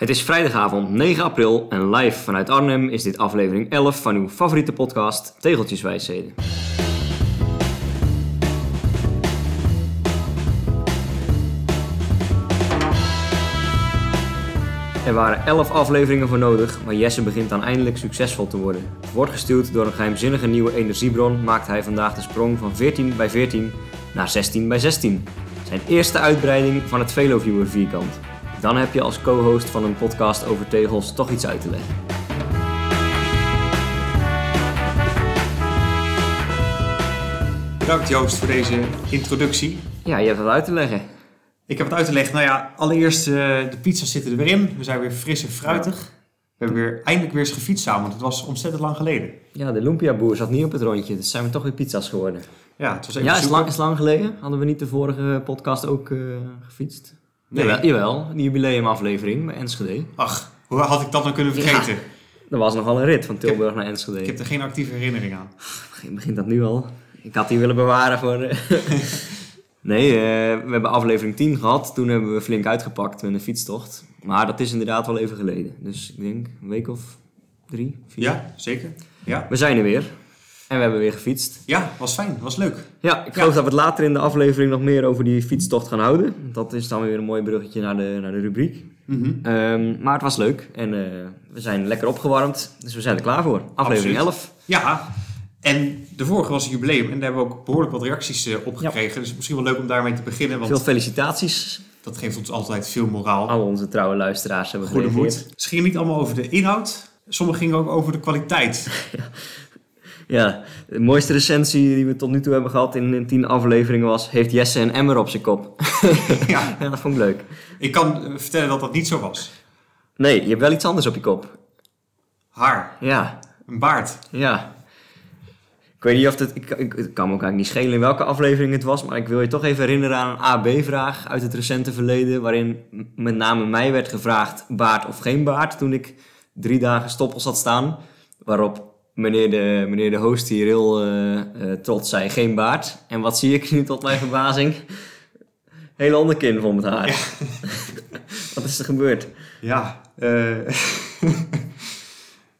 Het is vrijdagavond 9 april en live vanuit Arnhem is dit aflevering 11 van uw favoriete podcast Tegeltjeswijsheden. Er waren 11 afleveringen voor nodig, maar Jesse begint dan eindelijk succesvol te worden. Wordt gestuurd door een geheimzinnige nieuwe energiebron, maakt hij vandaag de sprong van 14 bij 14 naar 16 bij 16. Zijn eerste uitbreiding van het Veloviewer vierkant. Dan heb je als co-host van een podcast over tegels toch iets uit te leggen. Bedankt Joost voor deze introductie. Ja, je hebt wat uit te leggen. Ik heb het uit te leggen. Nou ja, allereerst uh, de pizza's zitten er weer in. We zijn weer fris en fruitig. We hebben weer, eindelijk weer eens gefietst samen, want het was ontzettend lang geleden. Ja, de Lumpia-boer zat niet op het rondje, dus zijn we toch weer pizza's geworden. Ja, het was even Ja, is lang, is lang geleden. Hadden we niet de vorige podcast ook eh, gefietst? Nee. Jawel, jawel, die jubileumaflevering bij Enschede. Ach, hoe had ik dat nou kunnen vergeten? Dat was nogal een rit van Tilburg naar Enschede. Ik heb er geen actieve herinnering aan. Begin- Begint dat nu al? Ik had die willen bewaren voor... eh, nee, eh, we hebben aflevering 10 gehad. Toen hebben we flink uitgepakt met een fietstocht. Maar dat is inderdaad wel even geleden. Dus ik denk een week of drie, vier. Ja, zeker. Ja, We zijn er weer. En we hebben weer gefietst. ja was fijn. Was leuk. Ja, ik geloof dat we het later in de aflevering nog meer over die fietstocht gaan houden. Dat is dan weer een mooi bruggetje naar de, naar de rubriek. Mhm. Ehm, maar het was leuk en eh, we zijn lekker opgewarmd. Dus we zijn er klaar voor. Aflevering Absoluut. 11. Ja, en de vorige was een jubileum en daar hebben we ook behoorlijk wat reacties eh, op gekregen. Dus misschien wel leuk om daarmee te beginnen, want Veel felicitaties. dat geeft ons altijd veel moraal. Al onze trouwe luisteraars hebben Goede moed. Ze gingen niet allemaal over de inhoud. Sommige gingen ook over de kwaliteit. Ja, de mooiste recensie die we tot nu toe hebben gehad in, in 10 afleveringen was... Heeft Jesse een emmer op zijn kop? ja, ja, dat vond ik leuk. ik kan eh, vertellen dat dat niet zo was. Nee, je hebt wel iets anders op je kop. Haar, Ja, een baard. Ja. Ik weet niet of het... Ik, ik, het kan me ook eigenlijk niet schelen in welke aflevering het was, maar ik wil je toch even herinneren aan een AB-vraag uit het recente verleden, waarin met name mij werd gevraagd baard of geen baard, toen ik drie dagen stoppels had staan. Waarop meneer de, meneer de host hier heel eh, eh, trots zei, geen baard. En wat zie ik nu tot mijn verbazing? Hele onderkin vol met haar. wat is er gebeurd? Ja, eh,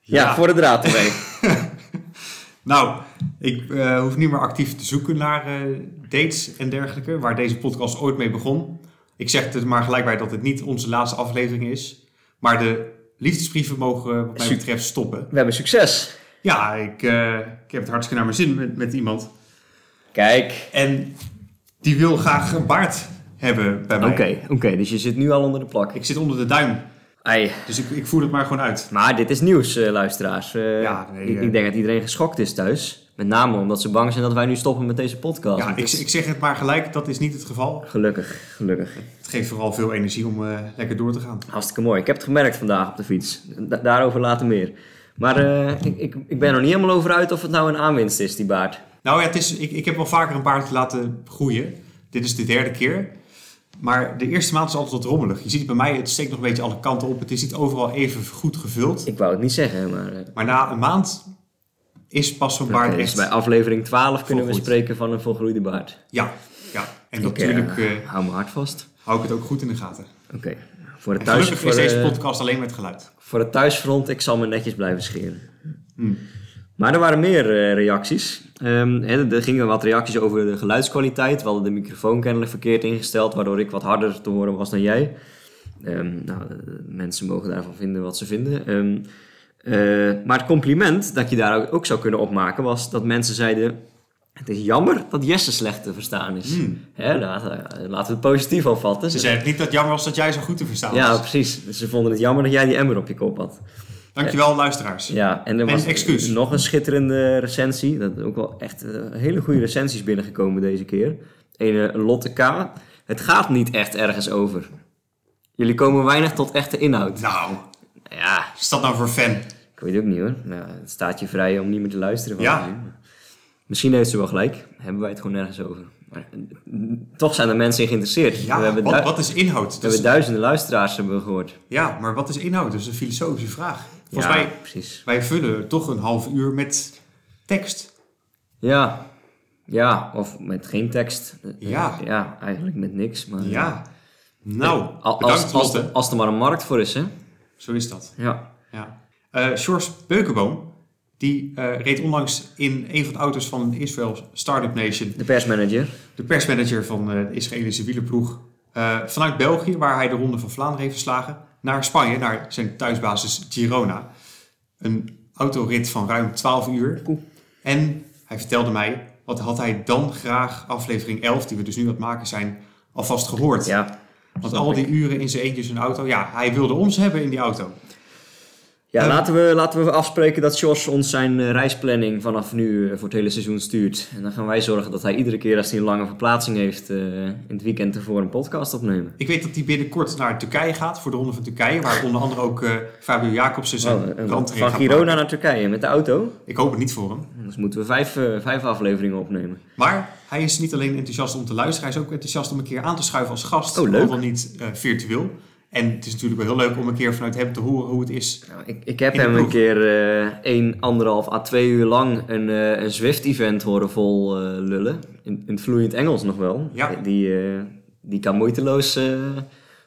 Ja, voor de draad ermee. Nou, ik hoef niet meer actief te zoeken naar dates en dergelijke, waar deze podcast ooit mee begon. Ik zeg het maar gelijk bij dat het niet onze laatste aflevering is. Maar de liefdesbrieven mogen wat mij betreft stoppen. We hebben succes. Ja, ik, eh, ik heb het hartstikke naar mijn zin met, met iemand. Kijk, En die wil graag een baard hebben bij mij. Oké, oké, dus je zit nu al onder de plak. Ik zit onder de duim, dus ik, ik voer het maar gewoon uit. maar dit is nieuws, eh, luisteraars. Eh, Ja, nee, ik, ik denk dat iedereen geschokt is thuis. Met name omdat ze bang zijn dat wij nu stoppen met deze podcast. Ja, ik, dat- ik zeg het maar gelijk, dat is niet het geval. Gelukkig, gelukkig. Het geeft vooral veel energie om lekker door te gaan. Hartstikke mooi. Ik heb het gemerkt vandaag op de fiets. Da- daarover later meer. Maar eh, ik, ik, ik ben er nog niet helemaal over uit of het nou een aanwinst is, die baard. Nou ja, het is, ik, ik heb wel vaker een baard laten groeien. Dit is de derde keer. Maar de eerste maand is altijd wat rommelig. Je ziet bij mij, het steekt nog een beetje alle kanten op. Het is niet overal even goed gevuld. Ik wou het niet zeggen, maar... eh, Maar na een maand is pas zo'n baard dus echt... bij aflevering 12 kunnen we spreken van een volgroeide baard. Ja, ja. En Ik, natuurlijk eh, hou mijn hart vast. hou ik het ook goed in de gaten. Oké. Voor het thuis... gelukkig voor, is deze podcast alleen met geluid. Voor het thuisfront, ik zal me netjes blijven scheren. Hmm. Maar er waren meer eh, reacties. Ehm, er gingen wat reacties over de geluidskwaliteit. We hadden de microfoon kennelijk verkeerd ingesteld, waardoor ik wat harder te horen was dan jij. Ehm, nou, eh, mensen mogen daarvan vinden wat ze vinden. Ehm, eh, maar het compliment dat je daar ook zou kunnen opmaken was dat mensen zeiden... Het is jammer dat Jesse slecht te verstaan is. Hmm. Hè, laten, laten we het positief opvatten. Ze zeiden niet dat het jammer was dat jij zo goed te verstaan ja, was. precies. Ze vonden het jammer dat jij die emmer op je kop had. Dankjewel luisteraars. Ja, en er was nog een schitterende recensie. Dat is ook wel echt eh, hele goede recensies binnengekomen deze keer. Een Lotte K. Het gaat niet echt ergens over. Jullie komen weinig tot echte inhoud. Nou, Ja, is dat nou voor fan? ik weet het ook niet hoor. Ja, het staat je vrij om niet meer te luisteren. van Ja. Misschien heeft ze wel gelijk. Hebben wij het gewoon nergens over. Maar eh, toch zijn er mensen in geïnteresseerd. we Ja, hebben, wat, wat is inhoud? we Dus- hebben duizenden luisteraars hebben we gehoord. ja, maar wat is inhoud? Dat is een filosofische vraag. Volgens ja, mij, precies. wij vullen toch een half uur met tekst. Ja. ja, of met geen tekst. Eh, Ja. Ja, eigenlijk met niks. Maar, Ja. Nou, Al- bedankt als, als, als er maar een markt voor is, hè? Zo is dat. Ja. Ja. Eh Sjors Beukenboom, die eh, reed onlangs in een van de auto's van Israël Startup Nation, De persmanager. de persmanager van eh, de Israëlische wielerploeg, eh, vanuit België, waar hij de Ronde van Vlaanderen heeft verslagen, naar Spanje, naar zijn thuisbasis Girona. Een autorit van ruim 12 uur. En hij vertelde mij, wat had hij dan graag aflevering 11, die we dus nu aan het maken zijn, alvast gehoord. Ja. Want al die uren in zijn eentje in zijn auto, ja, hij wilde ons hebben in die auto. Ja, Eh, laten, we, laten we afspreken dat Jos ons zijn eh, reisplanning vanaf nu eh, voor het hele seizoen stuurt. En dan gaan wij zorgen dat hij iedere keer als hij een lange verplaatsing heeft eh, in het weekend ervoor een podcast opnemen. Ik weet dat hij binnenkort naar Turkije gaat voor de Ronde van Turkije, waar onder andere ook Fabio Jacobsen zijn Oh, en van Girona naar Turkije met de auto. Ik hoop het niet voor hem. Dus moeten we vijf, eh, vijf afleveringen opnemen. Maar hij is niet alleen enthousiast om te luisteren, hij is ook enthousiast om een keer aan te schuiven als gast. Oh, leuk. Al dan niet virtueel. En het is natuurlijk wel heel leuk om een keer vanuit hem te horen hoe het is. Nou, ik, ik heb hem een keer eh 1, anderhalf à twee uur lang een, eh, een Zwift-event horen vol eh, lullen. In, in het vloeiend Engels nog wel. Ja. Die, die kan moeiteloos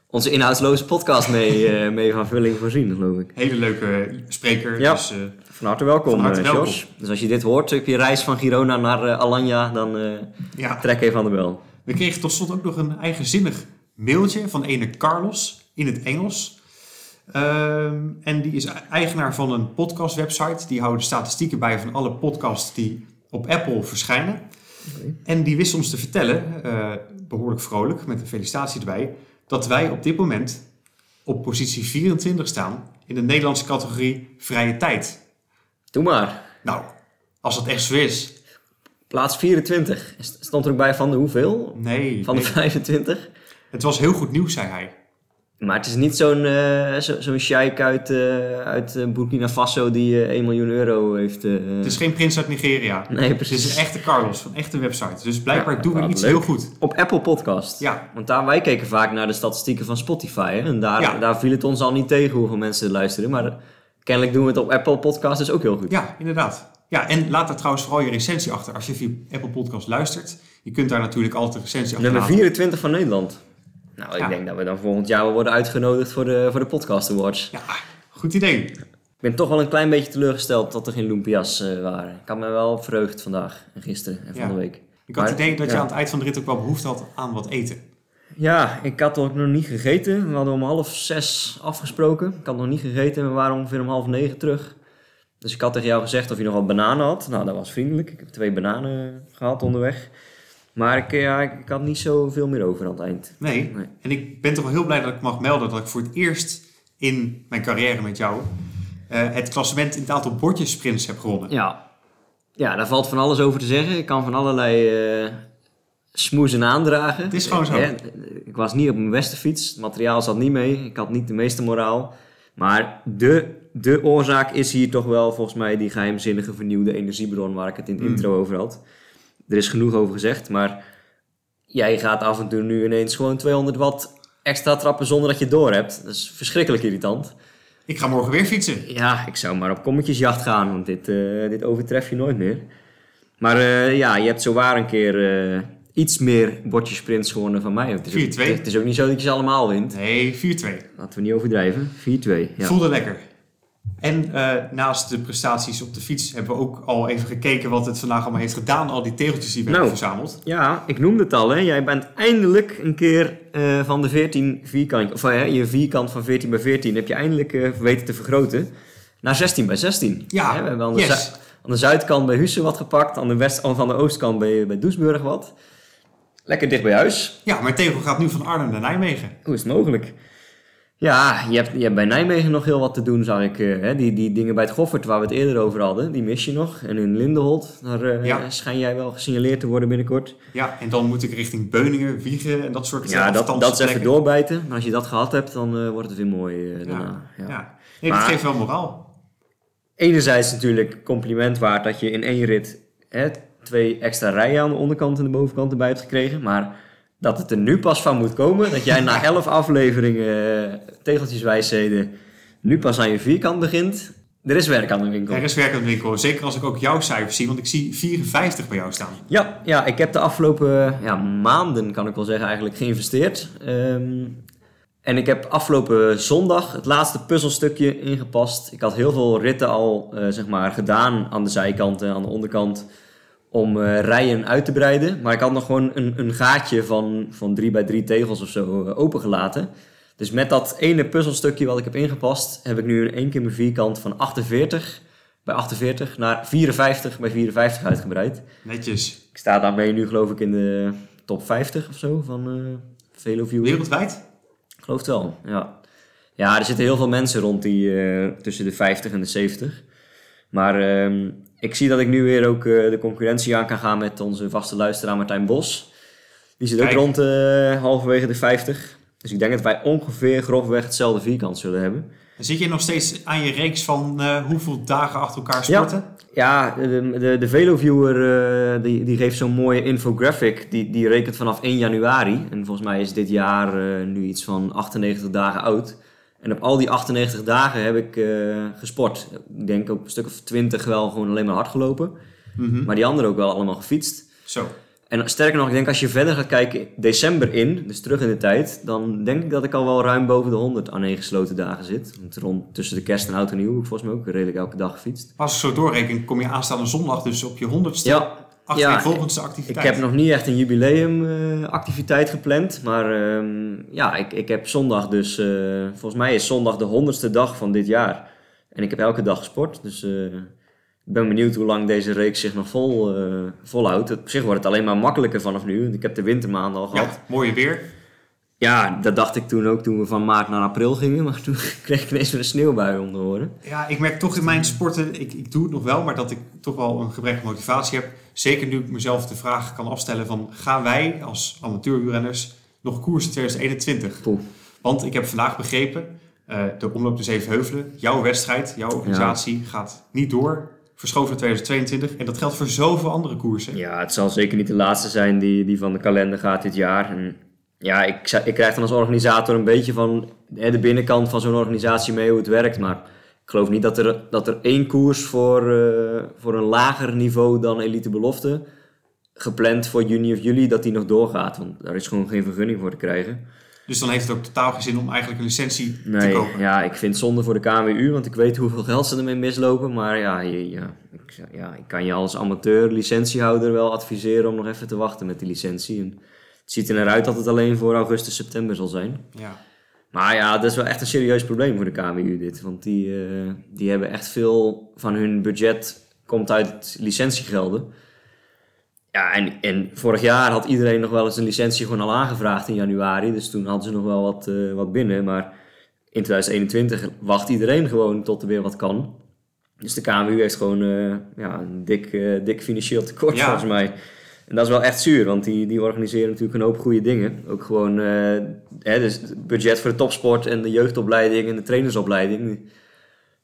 onze inhoudsloze podcast mee, mee van vulling voorzien, geloof ik. Hele leuke spreker. Ja. Dus, Van harte welkom, Van harte welkom. Jos. Dus als je dit hoort op je reis van Girona naar Alanya, dan ja. trek even aan de bel. We kregen tot slot ook nog een eigenzinnig mailtje van ene Carlos in het Engels. Ehm, en die is eigenaar van een podcastwebsite. Die houdt statistieken bij van alle podcasts die op Apple verschijnen. En die wist ons te vertellen, eh, behoorlijk vrolijk, met een felicitatie erbij, dat wij op dit moment op positie 24 staan in de Nederlandse categorie vrije tijd. Doe maar. Nou, als dat echt zo is. Plaats 24. St- Stond er ook bij van de hoeveel? Nee, Van de nee. 25? het was heel goed nieuws, zei hij. Maar het is niet zo'n eh zo, zo'n sheik uit, eh, uit eh, Burkina Faso die eh 1 miljoen euro heeft. Het is geen prins uit Nigeria. Nee, Het precies. is een echte Carlos, van een echte website. Dus blijkbaar Ja, doen we iets leuk. heel goed. Op Apple Podcast. Ja, Want daar, wij keken vaak naar de statistieken van Spotify. Hè? En daar, Ja. daar viel het ons al niet tegen hoeveel mensen luisteren. Maar kennelijk doen we het op Apple Podcast dus ook heel goed. ja, inderdaad. Ja, en laat daar trouwens vooral je recensie achter. Als je via Apple Podcast luistert, je kunt daar natuurlijk altijd een recensie achter Nummer 24 van Nederland. Nou, ik Ja. denk dat we dan volgend jaar wel worden uitgenodigd voor de, voor de Podcast Awards. Ja, goed idee. Ik ben toch wel een klein beetje teleurgesteld dat er geen Lumpia's eh, waren. Ik had me wel verheugd vandaag en gisteren en Ja. van de week. Ik had het idee dat je aan het eind van de rit ook wel behoefte had aan wat eten. Ja, ik had ook nog niet gegeten. We hadden om half zes afgesproken. Ik had nog niet gegeten en we waren ongeveer om half negen terug. Dus ik had tegen jou gezegd of je nog wat bananen had. Nou, dat was vriendelijk. Ik heb twee bananen gehad onderweg. Maar ik, ja, ik, ik had niet zoveel meer over aan het eind. Nee. Nee. En ik ben toch wel heel blij dat ik mag melden dat ik voor het eerst in mijn carrière met jou eh, het klassement in het aantal bordjes sprints heb gewonnen. Ja. ja, daar valt van alles over te zeggen. Ik kan van allerlei eh smoezen aandragen. Het is gewoon zo. Eh, ik was niet op mijn beste fiets. Het materiaal zat niet mee. Ik had niet de meeste moraal. Maar de, de oorzaak is hier toch wel volgens mij die geheimzinnige vernieuwde energiebron waar ik het in het Mm. intro over had. Er is genoeg over gezegd, maar jij gaat af en toe nu ineens gewoon 200 watt extra trappen zonder dat je het door hebt. Dat is verschrikkelijk irritant. Ik ga morgen weer fietsen. Ja, ik zou maar op kommetjesjacht gaan, want dit, eh, dit overtref je nooit meer. Maar eh, ja, je hebt zowaar een keer eh, iets meer bordjes sprints gewonnen van mij. Het is, ook, 4-2. het is ook niet zo dat je ze allemaal wint. Nee, 4-2. Laten we niet overdrijven. 4-2. Ja. Voelde lekker. En eh, naast de prestaties op de fiets hebben we ook al even gekeken wat het vandaag allemaal heeft gedaan. Al die tegeltjes die we Nou. hebben verzameld. ja, ik noemde het al. Hè. Jij bent eindelijk een keer eh, van de 14 vierkant, of eh, je vierkant van 14 bij 14 heb je eindelijk weten te vergroten naar 16 bij 16. Ja, Hè, we hebben aan de, yes. zu- aan de zuidkant bij Husse wat gepakt, aan de, west, aan de oostkant bij, bij Doesburg wat. Lekker dicht bij huis. Ja, mijn tegel gaat nu van Arnhem naar Nijmegen. Hoe is het mogelijk? Ja, je hebt, je hebt bij Nijmegen nog heel wat te doen, zag ik. eh, hè? Die, die dingen bij het Goffert waar we het eerder over hadden, die mis je nog. En in Lindenholt, daar Ja. schijn jij wel gesignaleerd te worden binnenkort. Ja, en dan moet ik richting Beuningen, Wiegen en dat soort Ja, eh, dat, dat is even doorbijten. Maar als je dat gehad hebt, dan wordt het weer mooi daarna. Ja, Ja. ja. Nee, dat Maar- geeft wel moraal. Enerzijds natuurlijk compliment waard dat je in één rit hè, twee extra rijen aan de onderkant en de bovenkant erbij hebt gekregen. Maar dat het er nu pas van moet komen, dat jij na elf afleveringen eh, tegeltjeswijsheden nu pas aan je vierkant begint. Er is werk aan de winkel. Er is werk aan de winkel. Zeker als ik ook jouw cijfers zie, want ik zie 54 bij jou staan. Ja, ja, ik heb de afgelopen ja, maanden, kan ik wel zeggen, eigenlijk geïnvesteerd. Ehm, En ik heb afgelopen zondag het laatste puzzelstukje ingepast. Ik had heel veel ritten al eh, zeg maar, gedaan aan de zijkant en aan de onderkant om eh, rijen uit te breiden. Maar ik had nog gewoon een, een gaatje van, van 3 bij 3 tegels of zo eh, opengelaten. Dus met dat ene puzzelstukje wat ik heb ingepast, heb ik nu in één keer mijn vierkant van 48 bij 48 naar 54 bij 54 uitgebreid. Netjes. Ik sta daarmee nu geloof ik in de top 50 of zo van eh Velo Viewer. Wereldwijd? Ik geloof het wel, ja. Ja, er zitten heel veel mensen rond die eh, tussen de 50 en de 70. Maar ehm, ik zie dat ik nu weer ook eh, de concurrentie aan kan gaan met onze vaste luisteraar Martijn Bos. Die zit ook rond eh, halverwege de 50. Dus ik denk dat wij ongeveer grofweg hetzelfde vierkant zullen hebben. En zit je nog steeds aan je reeks van eh, hoeveel dagen achter elkaar sporten? Ja, de, de, de VeloViewer die, die geeft zo'n mooie infographic. Die, die rekent vanaf 1 januari. En volgens mij is dit jaar nu iets van 98 dagen oud. En op al die 98 dagen heb ik eh, gesport. Ik denk ook een stuk of 20 wel gewoon alleen maar hard gelopen. Mhm. Maar die anderen ook wel allemaal gefietst. Zo. En sterker nog, ik denk als je verder gaat kijken, december in, dus terug in de tijd, dan denk ik dat ik al wel ruim boven de 100 aan één gesloten dagen zit. Want rond tussen de kerst en oud en nieuw heb ik volgens mij ook redelijk elke dag gefietst. Als ik zo doorreken, kom je aanstaande zondag dus op je honderdste Ja, achter ja, volgende Ik activiteit. heb nog niet echt een jubileumactiviteit activiteit gepland. Maar ehm, ja, ik, ik heb zondag dus... eh, volgens mij is zondag de honderdste dag van dit jaar. En ik heb elke dag gesport. Dus eh, ik ben benieuwd hoe lang deze reeks zich nog vol, eh, volhoudt. Op zich wordt het alleen maar makkelijker vanaf nu. Want ik heb de wintermaanden al gehad. Ja, mooie weer. Ja, dat dacht ik toen ook toen we van maart naar april gingen. Maar toen kreeg ik ineens weer een sneeuwbui om de oren. Ja, ik merk toch in mijn sporten, ik, ik doe het nog wel, maar dat ik toch wel een gebrek aan motivatie heb. Zeker nu ik mezelf de vraag kan afstellen van, gaan wij als amateurrenners nog koersen 2021? Poeh. Want ik heb vandaag begrepen, eh, de Omloop de Zevenheuvelen, jouw wedstrijd, jouw organisatie gaat niet door. Verschoven naar 2022 en dat geldt voor zoveel andere koersen. Ja, het zal zeker niet de laatste zijn die, die van de kalender gaat dit jaar. En ja, ik, ik krijg dan als organisator een beetje van hè, de binnenkant van zo'n organisatie mee hoe het werkt. Maar ik geloof niet dat er, dat er één koers voor, eh, voor een lager niveau dan Elite Belofte gepland voor juni of juli, dat die nog doorgaat. Want daar is gewoon geen vergunning voor te krijgen. Dus dan heeft het ook totaal geen zin om eigenlijk een licentie te Nee, kopen. ja, ik vind het zonde voor de KWU, want ik weet hoeveel geld ze ermee mislopen. Maar ja, je, ja, ik, ja, ik kan je als amateur licentiehouder wel adviseren om nog even te wachten met die licentie. En het ziet er naar uit dat het alleen voor augustus, september zal zijn. Ja. Maar ja, dat is wel echt een serieus probleem voor de KWU dit. Want die, eh, die hebben echt veel van hun budget komt uit licentiegelden. Ja, en, en vorig jaar had iedereen nog wel eens een licentie gewoon al aangevraagd in januari. Dus toen hadden ze nog wel wat, eh, wat binnen. Maar in 2021 wacht iedereen gewoon tot er weer wat kan. Dus de KMU heeft gewoon eh, ja, een dik, dik financieel tekort Ja. volgens mij. En dat is wel echt zuur, want die, die organiseren natuurlijk een hoop goede dingen. Ook gewoon eh, hè, dus het budget voor de topsport en de jeugdopleiding en de trainersopleiding.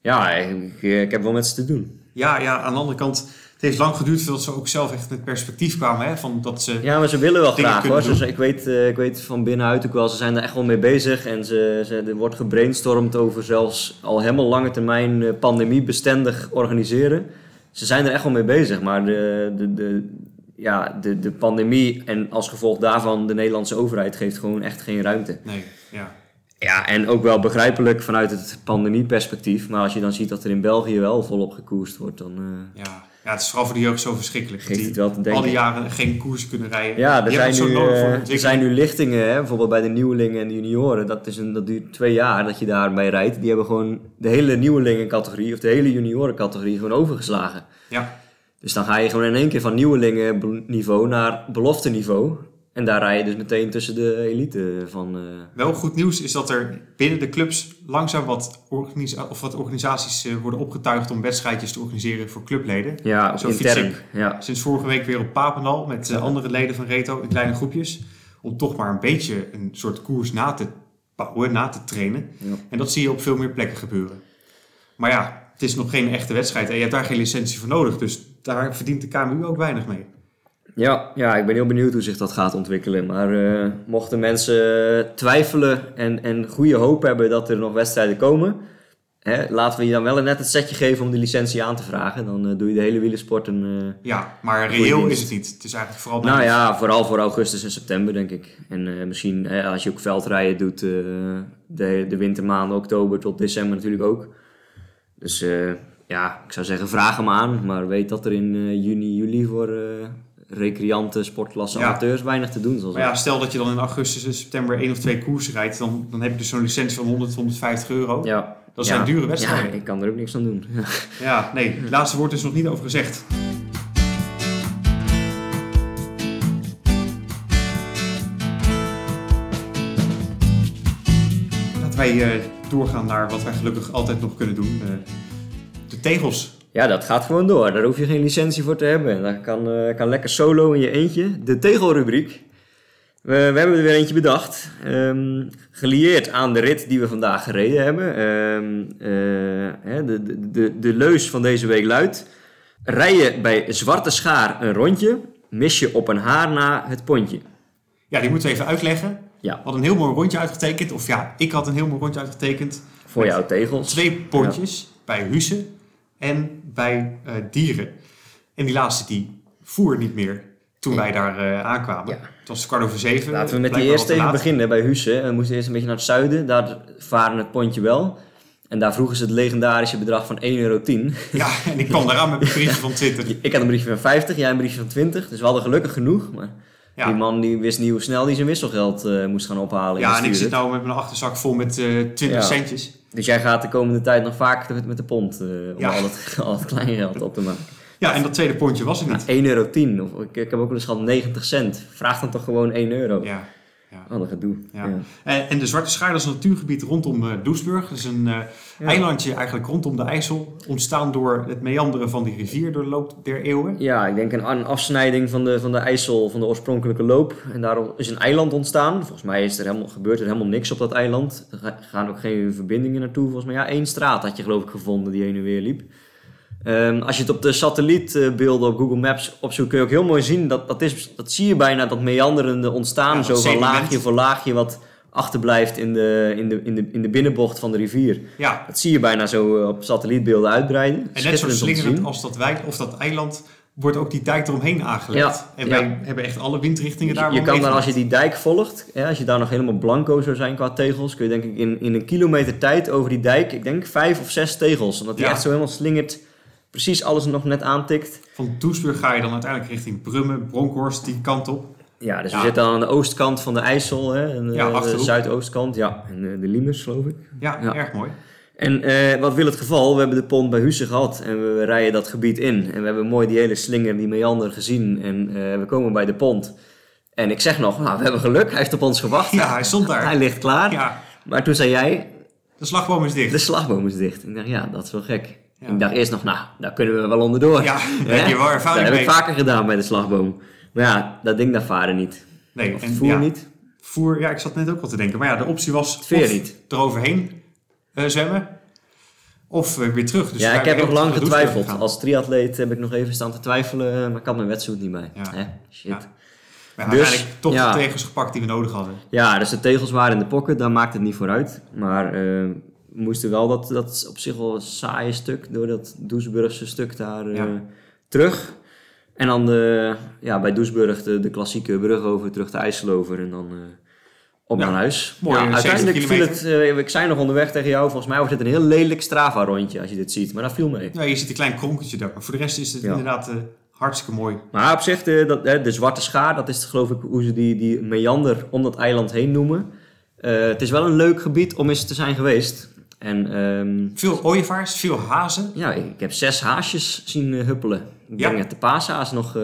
Ja, ik, ik heb wel met ze te doen. Ja, ja, aan de andere kant, het heeft lang geduurd voordat ze ook zelf echt met perspectief kwamen. Hè, van dat ze, Ja, maar ze willen wel graag hoor. Doen. ik, weet, eh, ik weet van binnenuit ook wel, ze zijn er echt wel mee bezig. En ze, ze, er wordt gebrainstormd over zelfs al helemaal lange termijn eh, pandemiebestendig organiseren. Ze zijn er echt wel mee bezig, maar de, de, de, ja, de, de pandemie en als gevolg daarvan de Nederlandse overheid geeft gewoon echt geen ruimte. nee, ja. Ja, en ook wel begrijpelijk vanuit het pandemieperspectief. Maar als je dan ziet dat er in België wel volop gekoerst wordt, dan eh, Ja. ja, het is vooral voor de jeugd zo verschrikkelijk. dat geeft het wel te al denken. die jaren geen koersen kunnen rijden. Ja, er zijn, nu, eh, er zijn nu lichtingen, hè, bijvoorbeeld bij de nieuwelingen en de junioren. Dat, is een, dat duurt twee jaar dat je daarbij rijdt. Die hebben gewoon de hele nieuwelingencategorie of de hele juniorencategorie gewoon overgeslagen. Ja, Dus dan ga je gewoon in één keer van nieuwelingenniveau naar belofteniveau. En daar rij je dus meteen tussen de elite van. eh, wel goed nieuws is dat er binnen de clubs langzaam wat, organisa of wat organisaties eh, worden opgetuigd om wedstrijdjes te organiseren voor clubleden. ja, Zo intern. Ja. Sinds vorige week weer op Papendal met eh, andere leden van Reto in kleine groepjes. Om toch maar een beetje een soort koers na te bouwen, na te trainen. Ja. En dat zie je op veel meer plekken gebeuren. Maar ja, het is nog geen echte wedstrijd en je hebt daar geen licentie voor nodig. Dus daar verdient de KMU ook weinig mee. Ja, ja, ik ben heel benieuwd hoe zich dat gaat ontwikkelen. Maar eh, mochten mensen twijfelen en, en goede hoop hebben dat er nog wedstrijden komen, hè, laten we je dan wel net het setje geven om de licentie aan te vragen. Dan eh, doe je de hele wielersport een... eh, Ja, maar reëel is het niet. Het is eigenlijk vooral... nou ja, vooral voor augustus en september denk ik. En eh, misschien als je ook veldrijden doet, eh, de, de wintermaanden, oktober tot december natuurlijk ook. Dus eh, ja, ik zou zeggen vraag hem aan. Maar weet dat er in eh, juni, juli voor eh recreanten, sportklassen, Ja. amateurs weinig te doen zal Maar zijn. ja, stel dat je dan in augustus en september één of twee koersen rijdt, dan, dan heb je dus zo'n licentie van 100, 150 euro. Ja. Dat Ja. zijn dure Ja, wedstrijden. ik kan er ook niks aan doen. Ja, nee, het laatste woord is nog niet over gezegd. Laten wij eh, doorgaan naar wat wij gelukkig altijd nog kunnen doen. De tegels. Ja, dat gaat gewoon door. Daar hoef je geen licentie voor te hebben. Dat kan, eh, kan lekker solo in je eentje. De tegelrubriek. We, we hebben er weer eentje bedacht. Ehm, gelieerd aan de rit die we vandaag gereden hebben. Ehm, eh, hè, de, de, de, de leus van deze week luidt... Rij je bij Zwarte Schaar een rondje, mis je op een haar na het pontje. Ja, die moeten we even uitleggen. Ja, We hadden een heel mooi rondje uitgetekend. Of ja, ik had een heel mooi rondje uitgetekend. voor jouw tegels. Twee pontjes bij Hussen en bij eh, Dieren. En die laatste die voer niet meer toen wij daar eh, aankwamen. Ja. Het was kwart over zeven. Laten we met die eerste even beginnen bij Husse. We moesten eerst een beetje naar het zuiden. Daar varen het pontje wel. En daar vroegen ze het legendarische bedrag van 1,10 euro. Ja, en ik kwam eraan met een briefje van 20. Ik had een briefje van 50, jij een briefje van 20. Dus we hadden gelukkig genoeg. Maar die man die wist niet hoe snel hij zijn wisselgeld eh, moest gaan ophalen. ja en ik zit nou met mijn achterzak vol met eh 20 Ja. centjes. Dus jij gaat de komende tijd nog vaak met, met de pond. eh, om Ja. al, het, al het kleingeld op te maken. Ja, en dat tweede pontje was er niet. 1,10 euro. Of, ik, ik heb ook wel eens gehad 90 cent. Vraag dan toch gewoon 1 euro. Ja, ja. Een gedoe. Ja. Ja. En, en de Zwarte Schaar is een natuurgebied rondom eh Doesburg. Dat is een eh, Ja. eilandje eigenlijk rondom de IJssel. Ontstaan door het meanderen van die rivier door de loop der eeuwen. Ja, ik denk een, een afsnijding van de, van de IJssel, van de oorspronkelijke loop. En daarom is een eiland ontstaan. Volgens mij is er helemaal, gebeurt er helemaal niks op dat eiland. Er ga- gaan ook geen verbindingen naartoe. Volgens mij ja, één straat had je geloof ik gevonden die heen en weer liep. Ehm, als je het op de satellietbeelden op Google Maps opzoekt, kun je ook heel mooi zien. Dat, dat, is, dat zie je bijna, dat meanderende ontstaan. Ja, zo van laagje voor laagje wat achterblijft in de, in, de, in, de, in de binnenbocht van de rivier. Ja, Dat zie je bijna zo eh, op satellietbeelden uitbreiden. en net zo slingerend als dat, wijk, of dat eiland wordt ook die dijk eromheen aangelegd. Ja, en ja. wij hebben echt alle windrichtingen daar Je, kan dan als je die dijk volgt, hè, als je daar nog helemaal blanco zou zijn qua tegels, kun je denk ik in, in een kilometer tijd over die dijk, ik denk vijf of zes tegels. Omdat die Ja. echt zo helemaal slingert, precies alles nog net aantikt. Van Doesburg ga je dan uiteindelijk richting Brummen, Bronkhorst, die kant op. Ja, dus Ja. we zitten dan aan de oostkant van de IJssel, hè, en, eh, Ja, de zuidoostkant, ja, en eh, de Liemers geloof ik. Ja, Ja. erg mooi. En eh, wat wil het geval? We hebben de pont bij Husse gehad en we, rijden dat gebied in. En we hebben mooi die hele slinger, die meander gezien en eh, we komen bij de pont. En ik zeg nog, nou, we hebben geluk, hij heeft op ons gewacht. Ja, hij stond daar. Hij ligt klaar. Ja, Maar toen zei jij, de slagboom is dicht. de slagboom is dicht. Ik dacht, ja, dat is wel gek. Ja. Ik dacht eerst nog, nou, daar kunnen we wel onderdoor. Ja, daar heb je wel Dat ervaring heb mee. ik vaker gedaan bij de slagboom. Maar ja, dat ding daar varen niet. Nee, Of en voer ja, niet. Voer, ja, ik zat net ook al te denken. Maar ja, de optie was of niet. eroverheen eh, zwemmen of eh, weer terug. Dus ja, ik heb nog lang getwijfeld. Als triatleet heb ik nog even staan te twijfelen, eh, maar ik had mijn wetsuit niet bij. Ja. Hè? Shit. Ja. Ja. Hebben Dus, uiteindelijk toch ja. de tegels gepakt die we nodig hadden. dus de tegels waren in de pocket, daar maakt het niet voor uit. Maar we moesten wel dat, dat op zich wel saaie stuk, door dat Doesburgse stuk daar eh, terug. En dan de, ja, bij Doesburg de, de klassieke brug over, terug de IJssel over en dan eh, op Ja, naar huis. mooi, Ja, uiteindelijk 70 viel het, eh, ik zei nog onderweg tegen jou, volgens mij wordt het een heel lelijk Strava-rondje als je dit ziet. Maar dat viel mee. Ja, je ziet een klein kronkeltje daar. Maar voor de rest is het inderdaad hartstikke mooi. Maar op zich, de, dat, de zwarte schaar, dat is geloof ik hoe ze die, die meander om dat eiland heen noemen. Het is wel een leuk gebied om eens te zijn geweest. En ehm, Veel ooievaars, veel hazen. ja, ik heb zes haasjes zien eh, huppelen. Ik Ja. denk dat de paashaas nog eh,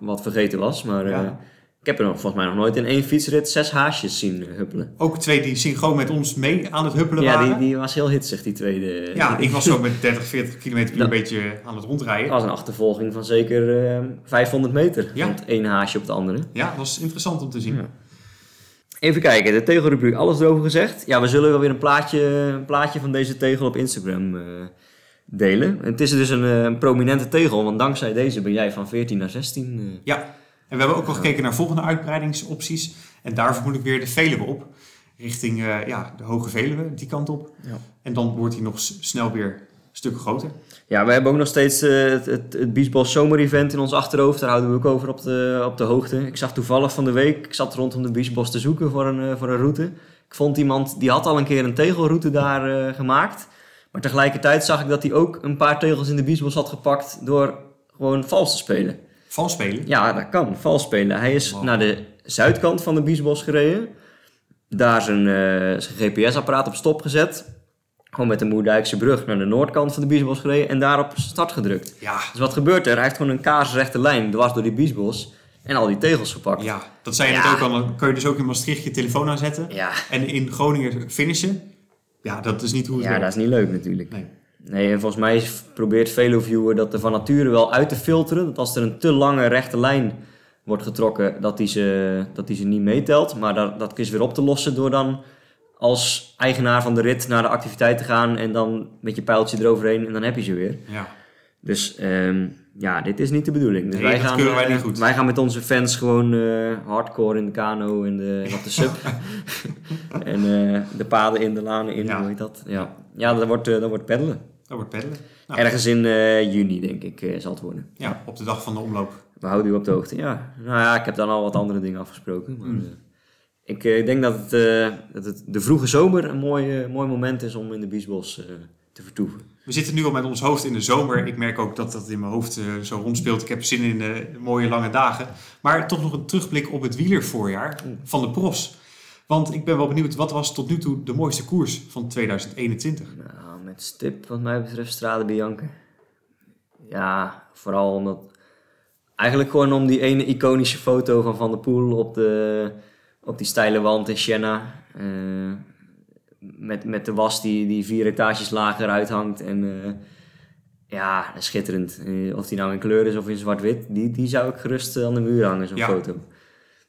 wat vergeten was. Maar eh, Ja. ik heb er nog, volgens mij nog nooit in één fietsrit zes haasjes zien huppelen. Ook twee die synchroon met ons mee aan het huppelen Ja, waren. die, die was heel hitsig, die tweede. Ja, ik was zo met 30, 40 kilometer Dat- een beetje aan het rondrijden. Het was een achtervolging van zeker eh, 500 meter. Ja. Van het ene haasje op het andere. Ja, dat was interessant om te zien. Even kijken, de tegelrubriek, alles erover gezegd. Ja, we zullen wel weer een plaatje, een plaatje van deze tegel op Instagram eh, delen. Het is dus een, eh, een prominente tegel, want dankzij deze ben jij van 14 naar 16. eh. Ja, en we hebben ook al gekeken naar volgende uitbreidingsopties. En daarvoor moet ik weer de Veluwe op. richting eh, ja, de Hoge Veluwe, die kant op. Ja. En dan wordt hij nog snel weer stuk groter. Ja, we hebben ook nog steeds eh, het, het, het Zomer-event in ons achterhoofd. Daar houden we ook over op de, op de hoogte. Ik zag toevallig van de week, ik zat rondom de Biesbos te zoeken voor een, eh, voor een route. Ik vond iemand, die had al een keer een tegelroute daar eh, gemaakt. Maar tegelijkertijd zag ik dat hij ook een paar tegels in de Biesbos had gepakt door gewoon vals te spelen. Vals spelen. Ja, dat kan, vals spelen. Hij is Wow. naar de zuidkant van de Biesbos gereden. Daar zijn, zijn GPS-apparaat op stop gezet. Gewoon met de Moerdijkse brug naar de noordkant van de Biesbos gereden en daar op start gedrukt. Ja, Dus wat gebeurt er? Hij heeft gewoon een kaarsrechte lijn dwars door die biesbos en al die tegels gepakt. ja, dat zei je Ja. net ook al. Dan kun je dus ook in Maastricht je telefoon aanzetten. ja, En in Groningen finishen. Ja, dat is niet hoe het ja dat is niet leuk natuurlijk. Nee. Nee, en volgens mij probeert Veloviewer dat er van nature wel uit te filteren. Dat als er een te lange rechte lijn wordt getrokken, dat die ze, dat die ze niet meetelt. Maar dat, dat is weer op te lossen door dan als eigenaar van de rit naar de activiteit te gaan en dan met je pijltje eroverheen en dan heb je ze weer. Ja. Dus ehm, ja, dit is niet de bedoeling. Dus Nee, wij dat gaan, wij eh, niet goed. Wij gaan met onze fans gewoon eh, hardcore in de kano en, de, en op de sub. en eh, de paden in, de lanen in, Ja. hoe heet dat? Ja, ja dat, wordt, eh, dat wordt peddelen. Dat wordt peddelen. Nou, Ergens in eh, juni, denk ik, eh, zal het worden. Ja, op de dag van de omloop. We houden u op de hoogte. Ja, nou ja, ik heb dan al wat andere dingen afgesproken. Maar, Mm. Eh, ik denk dat het, eh, dat het de vroege zomer een mooi, eh, mooi moment is om in de Biesbos te vertoeven. We zitten nu al met ons hoofd in de zomer. Ik merk ook dat dat in mijn hoofd zo rondspeelt. Ik heb zin in eh, mooie lange dagen. Maar toch nog een terugblik op het wielervoorjaar van de pros. Want ik ben wel benieuwd, wat was tot nu toe de mooiste koers van 2021? Nou, met stip wat mij betreft Strade Bianca. Ja, vooral omdat... Eigenlijk gewoon om die ene iconische foto van Van der Poel op, de, op die steile wand in Siena. eh, met, met de was die, die vier etages lager uithangt. En eh, ja, schitterend. Eh, of die nou in kleur is of in zwart-wit. Die, die zou ik gerust aan de muur hangen, zo'n Ja. foto.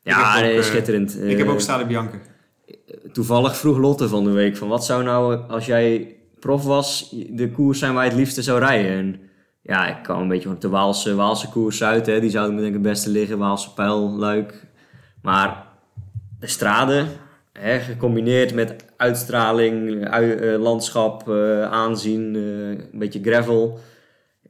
Ja, ook, schitterend. ik heb ook Stade Bianca. Toevallig vroeg Lotte van de week van wat zou nou als jij prof was de koers zijn waar je het liefste zou rijden. En ja, ik kwam een beetje op de Waalse, Waalse koers uit. Hè. Die zouden me denk ik het beste liggen. Waalse pijl, Luik. Maar straden, hè, gecombineerd met uitstraling, ui- eh, landschap, eh, aanzien, eh, een beetje gravel.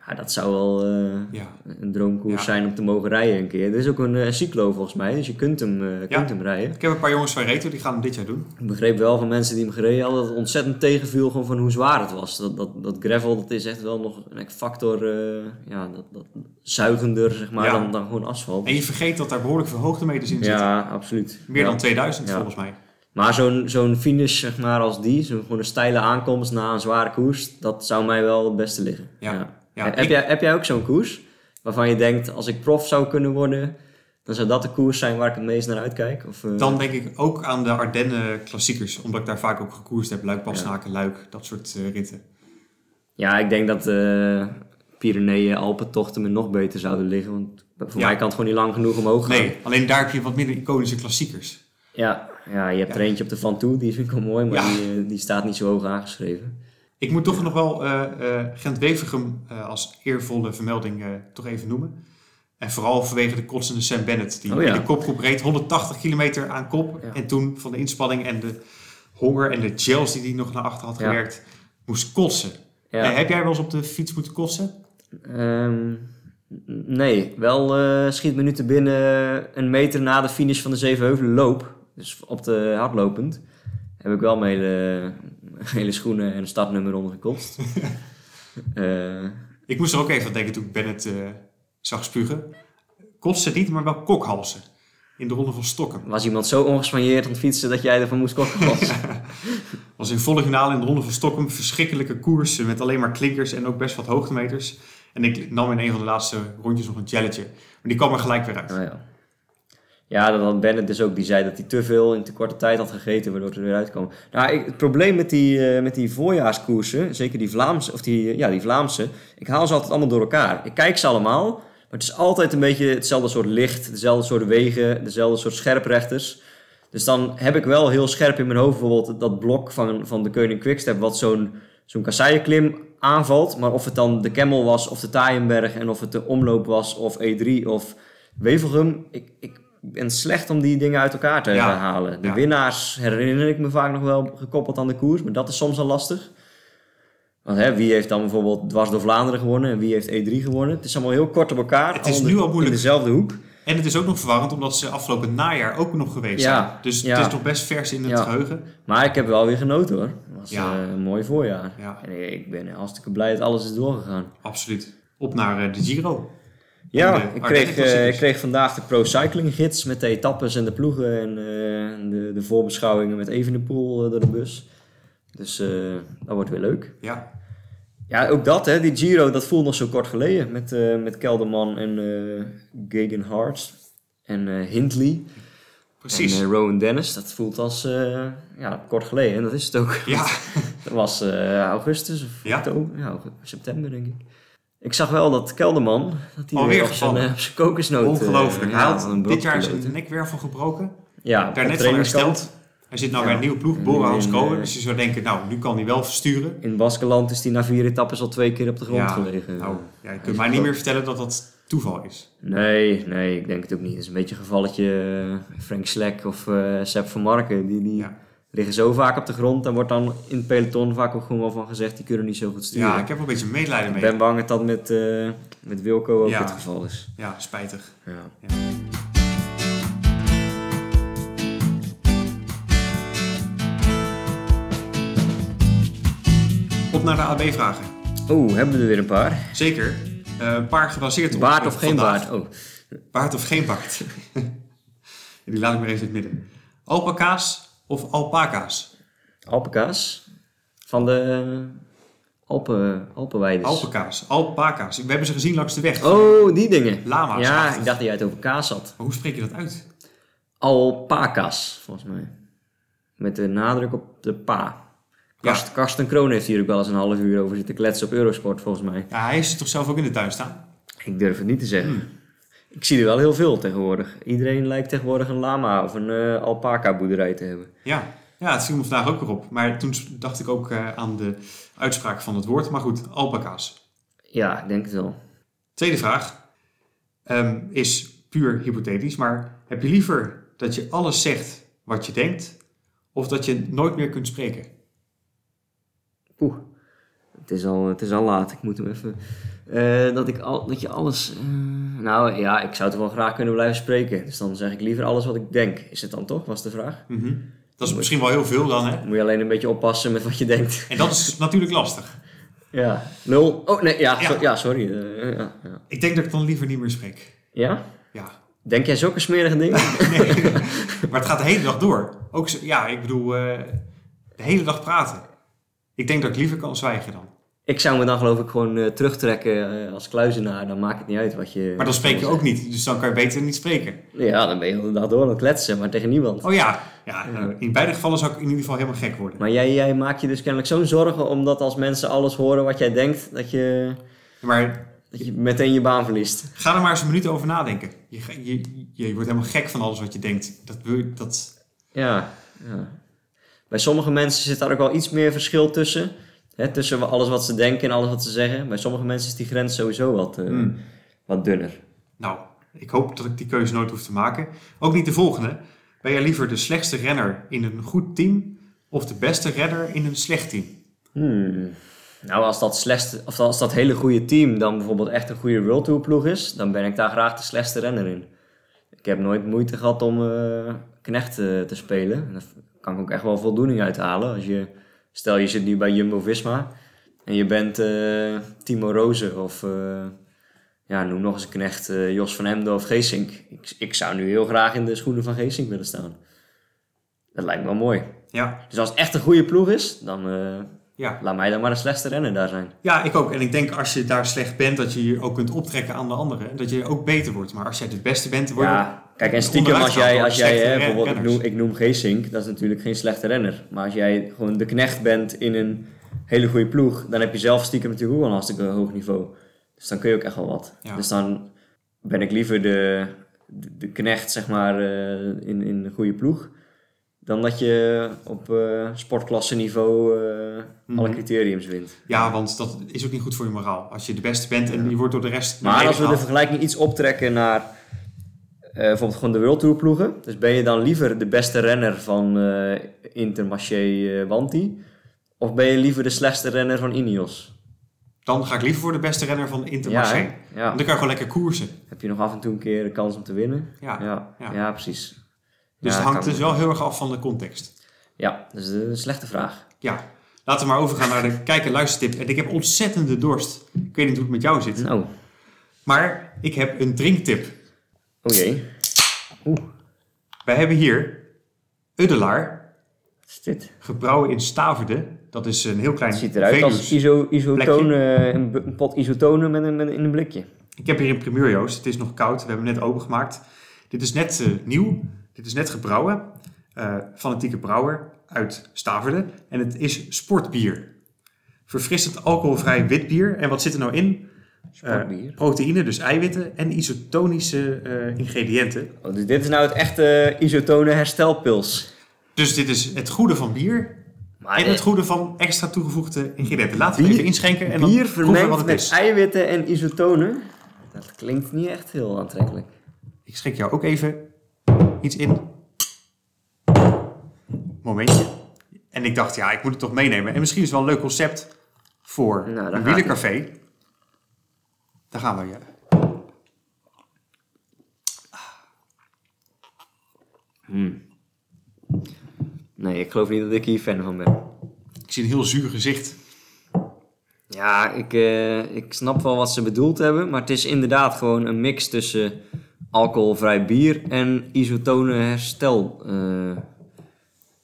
Ja, dat zou wel eh, Ja. een droomkoers Ja. zijn om te mogen rijden een keer. Er is ook een eh, cyclo volgens mij, dus je kunt hem, eh, kunt hem rijden. Ik heb een paar jongens van Reto, die gaan hem dit jaar doen. Ik begreep wel van mensen die hem gereden hadden dat het ontzettend tegenviel gewoon van hoe zwaar het was. Dat, dat, dat gravel dat is echt wel nog een factor ja, dat, dat zuigender zeg maar, dan, dan gewoon asfalt. En je vergeet dat daar behoorlijk veel hoogtemeters in zitten. Ja, absoluut. Meer dan 2000 Ja. volgens mij. Maar zo'n zo'n finish zeg maar, als die, zo'n gewoon een steile aankomst na een zware koers, dat zou mij wel het beste liggen. Ja. Ja, heb, ik- jij, heb jij ook zo'n koers waarvan je denkt, als ik prof zou kunnen worden, dan zou dat de koers zijn waar ik het meest naar uitkijk? Of, eh, Dan denk ik ook aan de Ardennen klassiekers. Omdat ik daar vaak ook gekoerst heb. Luik, Bastenaken, Luik. Dat soort eh, ritten. Ja, ik denk dat eh Pyreneeën, Alpentochten me nog beter zouden liggen. Want voor Ja. mij kan het gewoon niet lang genoeg omhoog gaan. Nee, alleen daar heb je wat minder iconische klassiekers. Ja, ja, je hebt Ja. er eentje op de Van Toe, die vind ik wel mooi, maar die, die staat niet zo hoog aangeschreven. Ik moet toch nog wel eh eh Gent-Wevergem eh, als eervolle vermelding toch even noemen. En vooral vanwege de kotsende Sam Bennett. Die Oh ja. in de kopgroep reed 180 kilometer aan kop. Ja. En toen van de inspanning en de honger en de gels die hij nog naar achter had Ja. gewerkt, moest kotsen. Heb jij wel eens op de fiets moeten kotsen? Ehm, nee, wel schiet me nu te binnen een meter na de finish van de Zevenheuvelen loop. Dus op de hardlopend. Heb ik wel mijn hele, hele schoenen en een startnummer onder gekotst. Eh, Ik moest er ook even aan denken toen ik Bennett eh, zag spugen. Kotsen niet, maar wel kokhalsen. In de ronde van Stokken. was iemand zo ongespanjeerd aan het fietsen dat jij ervan moest kokken was? was in volle finale in de ronde van Stockholm. Verschrikkelijke koersen met alleen maar klinkers en ook best wat hoogtemeters. En ik nam in een van de laatste rondjes nog een jelletje. Maar die kwam er gelijk weer uit. Nou ja. Ja, dat had Bennett dus ook. Die zei dat hij te veel in te korte tijd had gegeten, waardoor het er weer uitkwam. Nou, ik, het probleem met die, eh, met die voorjaarskoersen, zeker die Vlaamse, of die, eh, ja, die Vlaamse, ik haal ze altijd allemaal door elkaar. Ik kijk ze allemaal, maar het is altijd een beetje hetzelfde soort licht, dezelfde soort wegen, dezelfde soort scherprechters. Dus dan heb ik wel heel scherp in mijn hoofd bijvoorbeeld dat blok van, van de Koning Quickstep, wat zo'n zo'n kasseienklim aanvalt. Maar of het dan de Kemmel was of de Taaienberg en of het de omloop was of E3 of Wevelgem. Ik, ik ben slecht om die dingen uit elkaar te Ja. halen. De Ja. winnaars herinner ik me vaak nog wel gekoppeld aan de koers, maar dat is soms al lastig. Want hè, wie heeft dan bijvoorbeeld dwars door Vlaanderen gewonnen en wie heeft E3 gewonnen? Het is allemaal heel kort op elkaar. Het is nu al moeilijk. In dezelfde hoek. En het is ook nog verwarrend omdat ze afgelopen najaar ook nog geweest Ja, zijn. Dus ja. het is nog best vers in het Ja. geheugen. Maar ik heb wel weer genoten hoor. Het was eh, een mooi voorjaar. Ja. En ik ben hartstikke blij dat alles is doorgegaan. Absoluut. Op naar eh, de Giro. Ja, ik kreeg, eh, klassiekers. ik kreeg vandaag de Pro Cycling gids met de etappes en de ploegen en eh, de, de voorbeschouwingen met Evenepoel eh, door de bus. Dus eh, dat wordt weer leuk. Ja, Ja, ook dat, hè, die Giro, dat voelt nog zo kort geleden. Met, eh, met Kelderman en eh Gegenhardt en eh, Hindley precies. en eh, Rowan Dennis. Dat voelt als eh, ja, kort geleden en dat is het ook. ja, Dat was eh, augustus of Ja. oktober, ja, september denk ik. Ik zag wel dat Kelderman, dat hij Alweer weer op zijn, gevallen. eh, op zijn kokosnoot... eh, ongelooflijk. Hij van had een dit jaar zijn nekwervel gebroken. Ja, Daar net van hersteld. Hij zit nou bij een nieuwe ploeg, Bora Hansgrohe. eh, Dus je zou denken, nou, nu kan hij wel versturen. In Baskeland is hij na vier etappes al twee keer op de grond Ja, gelegen. Nou, ja, je kunt mij niet meer vertellen dat dat toeval is. Nee, nee, ik denk het ook niet. Het is een beetje een gevalletje eh, Frank Slek of eh Sepp van Marken. Die, die Ja. Liggen zo vaak op de grond. Daar wordt dan in het peloton vaak ook gewoon wel van gezegd, die kunnen niet zo goed sturen. Ja, ik heb er een beetje medelijden ik mee. ben bang dat dat met, eh, met Wilco ook Ja. het geval is. Ja, spijtig. Ja. Ja. Op naar de AB-vragen. Oeh, hebben we er weer een paar. Zeker. Eh, een paar gebaseerd op Baard eh, of geen baard? Oh, Baard of geen baard? Die laat ik maar even in het midden. Alpaca's of alpaca's? alpaca's. Van de Alpen, Alpenweiders. Alpaca's, alpaca's. We hebben ze gezien langs de weg. Oh, die dingen. Lama's. ja, ik dacht dat jij het over kaas had. Maar hoe spreek je dat uit? Alpaca's, volgens mij. Met de nadruk op de pa. Karst, Karsten Kroon heeft hier ook wel eens een half uur over zitten kletsen op Eurosport, volgens mij. Ja, hij is toch zelf ook in de tuin staan? Ik durf het niet te zeggen. Hmm. Ik zie er wel heel veel tegenwoordig. Iedereen lijkt tegenwoordig een lama of een eh alpaca boerderij te hebben. Ja. ja, het viel me vandaag ook weer op. Maar toen dacht ik ook eh, aan de uitspraak van het woord. Maar goed, alpaca's. Ja, ik denk het wel. Tweede vraag ehm, is puur hypothetisch. Maar heb je liever dat je alles zegt wat je denkt... of dat je nooit meer kunt spreken? Oeh, het is al, het is al laat. Ik moet hem even... eh, dat, ik al, dat je alles... eh, nou ja, ik zou toch wel graag kunnen blijven spreken. Dus dan zeg ik liever alles wat ik denk. Is het dan toch, was de vraag? Mhm. Dat is misschien wel heel veel dan, hè? Moet je alleen een beetje oppassen met wat je denkt. En dat is natuurlijk lastig. Ja. Nul. Oh, nee, ja, Ja. so- ja sorry. eh, ja, ja. Ik denk dat ik dan liever niet meer spreek. ja? Ja. Denk jij zulke smerige dingen? Nee. maar het gaat de hele dag door. Ook, zo- ja, ik bedoel, de hele dag praten. Ik denk dat ik liever kan zwijgen dan. ik zou me dan geloof ik gewoon eh, terugtrekken eh, als kluizenaar. Dan maakt het niet uit wat je... Maar dan spreek je ook niet, dus dan kan je beter niet spreken. Ja, dan ben je de dag door aan het kletsen, maar tegen niemand. Oh ja, ja nou, in beide gevallen zou ik in ieder geval helemaal gek worden. Maar jij, jij maakt je dus kennelijk zo'n zorgen omdat als mensen alles horen wat jij denkt, dat je, Maar dat je meteen je baan verliest. ga er maar eens een minuut over nadenken. Je, je, je, wordt helemaal gek van alles wat je denkt. Dat, dat, Ja, ja. Bij sommige mensen zit daar ook wel iets meer verschil tussen. Hè, tussen alles wat ze denken en alles wat ze zeggen. Bij sommige mensen is die grens sowieso wat, eh, Hmm. wat dunner. nou, ik hoop dat ik die keuze nooit hoef te maken. Ook niet de volgende. Ben jij liever de slechtste renner in een goed team of de beste renner in een slecht team? Hmm. Nou, als dat, slechtste, of als dat hele goede team dan bijvoorbeeld echt een goede World Tour ploeg is, dan ben ik daar graag de slechtste renner in. Ik heb nooit moeite gehad om eh, knecht eh, te spelen. Kan ik ook echt wel voldoening uit halen. Als je, stel je zit nu bij Jumbo-Visma en je bent eh, Timo Rozen of eh, ja, noem nog eens een knecht eh, Jos van Emden of Geesink. Ik, ik zou nu heel graag in de schoenen van Geesink willen staan. Dat lijkt me wel mooi. Ja, Dus als het echt een goede ploeg is, dan ja. laat mij dan maar de slechtste renner daar zijn. ja, ik ook. En ik denk als je daar slecht bent, dat je je ook kunt optrekken aan de anderen. En dat je ook beter wordt. Maar als jij de beste bent, dan word je... Ja, kijk, en stiekem als jij, als jij hè, bijvoorbeeld, ik noem, ik noem Geesink, dat is natuurlijk geen slechte renner. Maar als jij gewoon de knecht bent in een hele goede ploeg, dan heb je zelf stiekem natuurlijk ook een hartstikke hoog niveau. Dus dan kun je ook echt wel wat. Ja. Dus dan ben ik liever de, de, de knecht, zeg maar, eh, in, in een goede ploeg. Dan dat je op eh sportklasse niveau eh, alle Mhm. criteriums wint. Ja, want dat is ook niet goed voor je moraal. Als je de beste bent en je wordt door de rest... Maar als we de vergelijking iets optrekken naar bijvoorbeeld gewoon de World Tour ploegen. Dus ben je dan liever de beste renner van eh Intermarché eh, Wanty? Of ben je liever de slechtste renner van Ineos? Dan ga ik liever voor de beste renner van Intermarché. Want dan kan je gewoon lekker koersen. Heb je nog af en toe een keer de kans om te winnen? Ja. ja. precies. Dus Ja, het hangt dus wel heel erg af van de context. Ja, dat is een slechte vraag. Ja, laten we maar overgaan naar de kijk- en luistertip. En ik heb ontzettende dorst. Ik weet niet hoe het met jou zit. Nou, Maar ik heb een drinktip. oh jee. Oeh, Wij hebben hier Uddelaar, wat is dit? gebrouwen in Staverde. Dat is een heel klein Het ziet eruit als iso, isotonen, een, pot isotonen met een, met in een blikje. Ik heb hier een primeur, Joost. Het is nog koud. We hebben hem net opengemaakt. Dit is net eh, nieuw. Dit is net gebrouwen. Eh, fanatieke brouwer uit Staverde. En het is sportbier. Verfrissend alcoholvrij wit bier. En wat zit er nou in? Eh, Sportbier. proteïne, dus eiwitten en isotonische eh, ingrediënten. Oh, dus dit is nou het echte isotonen herstelpils. Dus dit is het goede van bier Maar en het goede van extra toegevoegde ingrediënten. Laten we even inschenken en dan bier proeven wat het met is. eiwitten en isotonen. Dat klinkt niet echt heel aantrekkelijk. Ik schenk jou ook even iets in. Momentje. En ik dacht, ja, ik moet het toch meenemen. En misschien is het wel een leuk concept voor Nou, een wielercafé. Daar gaan we, ja. Nee, ik geloof niet dat ik hier fan van ben. Ik zie een heel zuur gezicht. Ja, ik, eh, ik snap wel wat ze bedoeld hebben, maar het is inderdaad gewoon een mix tussen alcoholvrij bier en isotonen hersteldrank.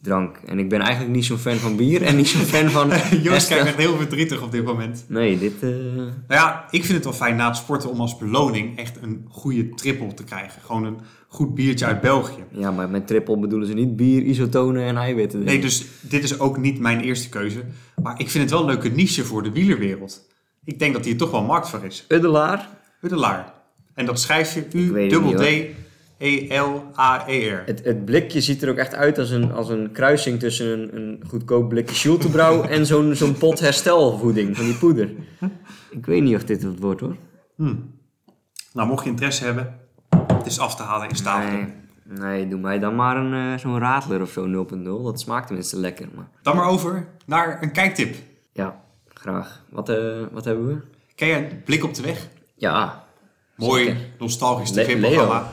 drank. en ik ben eigenlijk niet zo'n fan van bier en niet zo'n fan van Joost kijkt echt heel verdrietig op dit moment. Nee, dit... eh, Nou ja, ik vind het wel fijn na het sporten om als beloning echt een goede triple te krijgen. Gewoon een goed biertje uit België. Ja, maar met triple bedoelen ze niet bier, isotonen en eiwitten. Nee, dus dit is ook niet mijn eerste keuze. Maar ik vind het wel een leuke niche voor de wielerwereld. Ik denk dat hier toch wel markt voor is. Uddelaar, Uddelaar. En dat schrijf je U-D-E-L-A-E-R. het, het blikje ziet er ook echt uit als een, als een kruising tussen een, een goedkoop blikje Schultebrouw en zo'n zo'n pot herstelvoeding van die poeder. Ik weet niet of dit het wordt hoor. Nou, mocht je interesse hebben, het is af te halen in Staveren. Nee, nee, doe mij dan maar een, eh, zo'n radler of zo 0.0. Dat smaakt tenminste lekker. Maar Dan maar over naar een kijktip. ja, graag. Wat, eh, wat hebben we? Ken jij Blik op de Weg? Ja, Mooi, Zeker. nostalgisch tv-programma.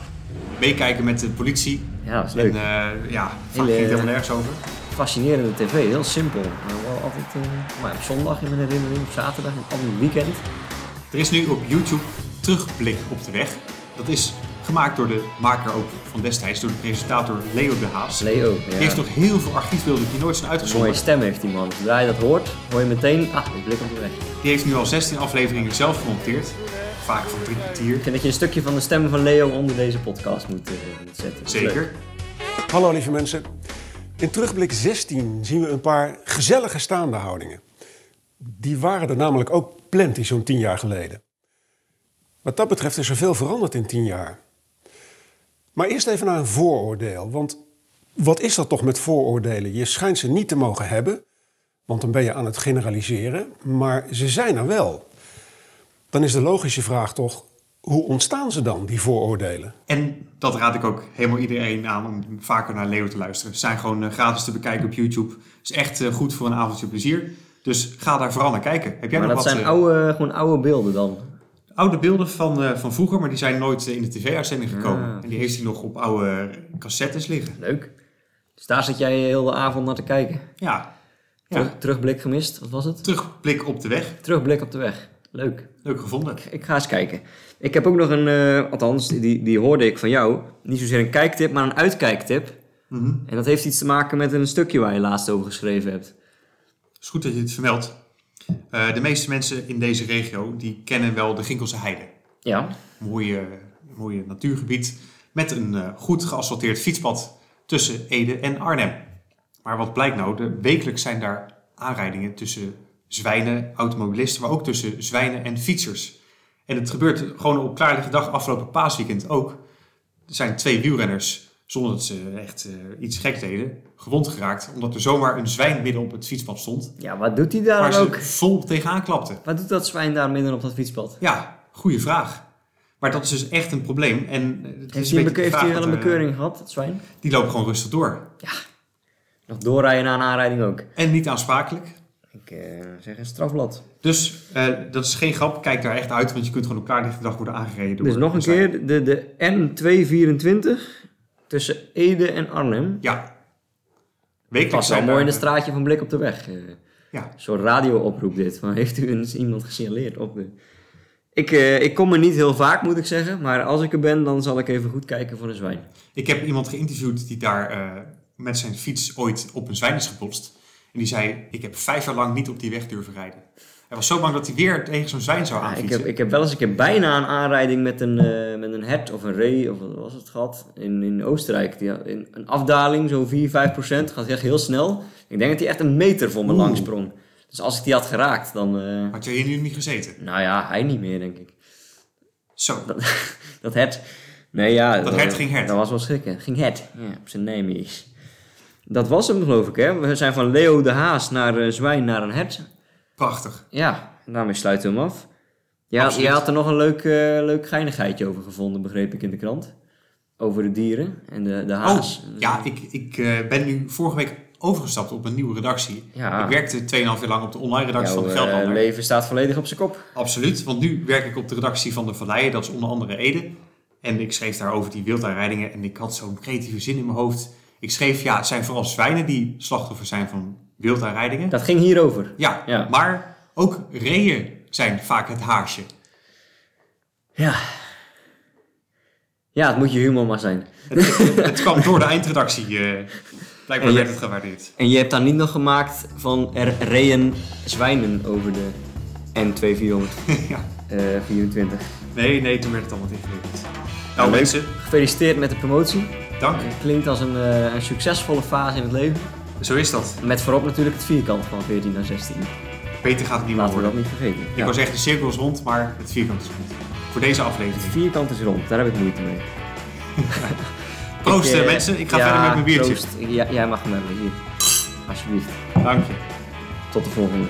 Meekijken met de politie. ja, dat is En leuk. eh, ja, vaak Hele- ging het helemaal nergens over. Fascinerende tv, heel simpel. Maar wel altijd eh, maar op zondag in mijn herinnering, op zaterdag, altijd een weekend. Er is nu op YouTube Terugblik op de Weg. Dat is gemaakt door de maker ook van destijds, door de presentator Leo de Haas. Leo, ja. Die heeft nog heel veel archiefbeelden die nooit zijn Een mooie uitgezonden. stem heeft die man. Zodra je dat hoort, hoor je meteen, ah, ik blik op de weg. Die heeft nu al 16 afleveringen zelf gemonteerd. Vaak van drie kwartier. Ik vind dat je een stukje van de stem van Leo onder deze podcast moet, eh, moet zetten. Zeker. Hallo lieve mensen. In terugblik 16 zien we een paar gezellige staande houdingen. Die waren er namelijk ook plenty zo'n tien jaar geleden. Wat dat betreft is er veel veranderd in tien jaar. Maar eerst even naar een vooroordeel. Want wat is dat toch met vooroordelen? Je schijnt ze niet te mogen hebben, want dan ben je aan het generaliseren. Maar ze zijn er wel. Dan is de logische vraag toch, hoe ontstaan ze dan, die vooroordelen? En dat raad ik ook helemaal iedereen aan om vaker naar Leo te luisteren. Ze zijn gewoon eh, gratis te bekijken op YouTube. is echt eh, goed voor een avondje plezier. Dus ga daar vooral naar kijken. Heb jij Maar nog dat wat zijn eh, oude, gewoon oude beelden dan. oude beelden van, eh, van vroeger, maar die zijn nooit in de tv-uitzending gekomen. Ah. En die heeft hij nog op oude cassettes liggen. Leuk. Dus daar zit jij heel de avond naar te kijken. Ja, Terug, ja. terugblik gemist, wat was het? terugblik op de weg. Terugblik op de weg. Leuk. Leuk gevonden. Ik ga eens kijken. Ik heb ook nog een, eh, althans, die, die hoorde ik van jou. Niet zozeer een kijktip, maar een uitkijktip. Mhm. En dat heeft iets te maken met een stukje waar je laatst over geschreven hebt. Het is goed dat je het vermeldt. Eh, de meeste mensen in deze regio die kennen wel de Ginkelse Heide. Ja. mooie, mooie natuurgebied met een eh, goed geasfalteerd fietspad tussen Ede en Arnhem. Maar wat blijkt nou? De, wekelijks zijn daar aanrijdingen tussen zwijnen, automobilisten, maar ook tussen zwijnen en fietsers. En het gebeurt gewoon op klaarlichte dag afgelopen paasweekend ook. Er zijn twee wielrenners, zonder dat ze echt eh, iets gek deden, gewond geraakt. Omdat er zomaar een zwijn midden op het fietspad stond. Ja, wat doet hij daar Waar dan ze ook? vol tegenaan klapten. Wat doet dat zwijn daar midden op dat fietspad? Ja, goede vraag. Maar dat is dus echt een probleem. En eh, het is Heeft hij, een een wel een wat, eh, bekeuring gehad, het zwijn? Die lopen gewoon rustig door. Nog doorrijden na een aanrijding ook. En niet aansprakelijk. Ik eh, zeg een strafblad. Dus eh, dat is geen grap. Kijk daar echt uit, want je kunt gewoon op elkaar dag worden aangereden. Door Dus nog een keer, de, de N224 tussen Ede en Arnhem. Ja. Wekelijks Past wel mooi in het straatje van Blik op de weg. eh. Ja. Een soort radio-oproep dit. Maar heeft u eens iemand gesignaleerd op de... Ik, ik kom er niet heel vaak, moet ik zeggen. Maar als ik er ben, dan zal ik even goed kijken voor een zwijn. Ik heb iemand geïnterviewd die daar met zijn fiets ooit op een zwijn is gebotst. En die zei, ik heb vijf jaar lang niet op die weg durven rijden. Hij was zo bang dat hij weer tegen zo'n zwijn zou Ja, ik, aanfietsen. heb, ik heb wel eens een keer bijna een aanrijding met een, eh, met een hert of een ree, of wat was het gehad, in, in Oostenrijk. Die, in, een afdaling, zo 4, 5 procent, gaat echt heel snel. Ik denk dat hij echt een meter voor me Oeh. langs sprong. Dus als ik die had geraakt, dan... eh, Had je hier nu niet gezeten? nou ja, hij niet meer, denk ik. Zo. Dat hert... Nee, ja... Dat hert ging hert. Dat was wel schrikken. Ging het. Ja, op zijn Nijmees. Dat was hem, geloof ik, hè. We zijn van Leo de Haas naar eh, Zwijn naar een hert. Prachtig. Ja, daarmee sluiten we hem af. Ja, Absoluut. je had er nog een leuk, eh, leuk geinigheidje over gevonden, begreep ik in de krant. Over de dieren en de, de haas. Oh, ja, ik, ik eh, ben nu vorige week overgestapt op een nieuwe redactie. Ja. Ik werkte 2,5 jaar lang op de online redactie Jouw van de Gelderlander. leven staat volledig op zijn kop. Absoluut, want nu werk ik op de redactie van de Valleien, dat is onder andere Ede. En ik schreef daar over die wildaanrijdingen en ik had zo'n creatieve zin in mijn hoofd. Ik schreef, ja, het zijn vooral zwijnen die slachtoffer zijn van wildaanrijdingen. Dat ging hierover. Ja, Ja. maar ook reeën zijn vaak het haasje. Ja. Ja, het moet je humor maar zijn. Het, het, het kwam door de eindredactie. eh blijkbaar werd het gewaardeerd. En je hebt daar niet nog gemaakt van er reeën zwijnen over de N2424. ja. Eh, Nee, nee, toen werd het allemaal ingewikkeld. Nou mensen, Gefeliciteerd met de promotie. Dank. Het klinkt als een, eh, een succesvolle fase in het leven. Zo is dat. Met voorop natuurlijk het vierkant van 14 naar 16. Beter gaat het niet meer Laten we dat niet vergeten. Ik Ja. wou zeggen, de cirkel is rond, maar het vierkant is rond. Voor deze Het aflevering. vierkant is rond, daar heb ik moeite mee. Proost Ik, eh, eh, mensen, ik ga ja, verder met mijn biertje. proost. Ja, jij mag hem hebben, hier. Alsjeblieft. Dank je. Tot de volgende.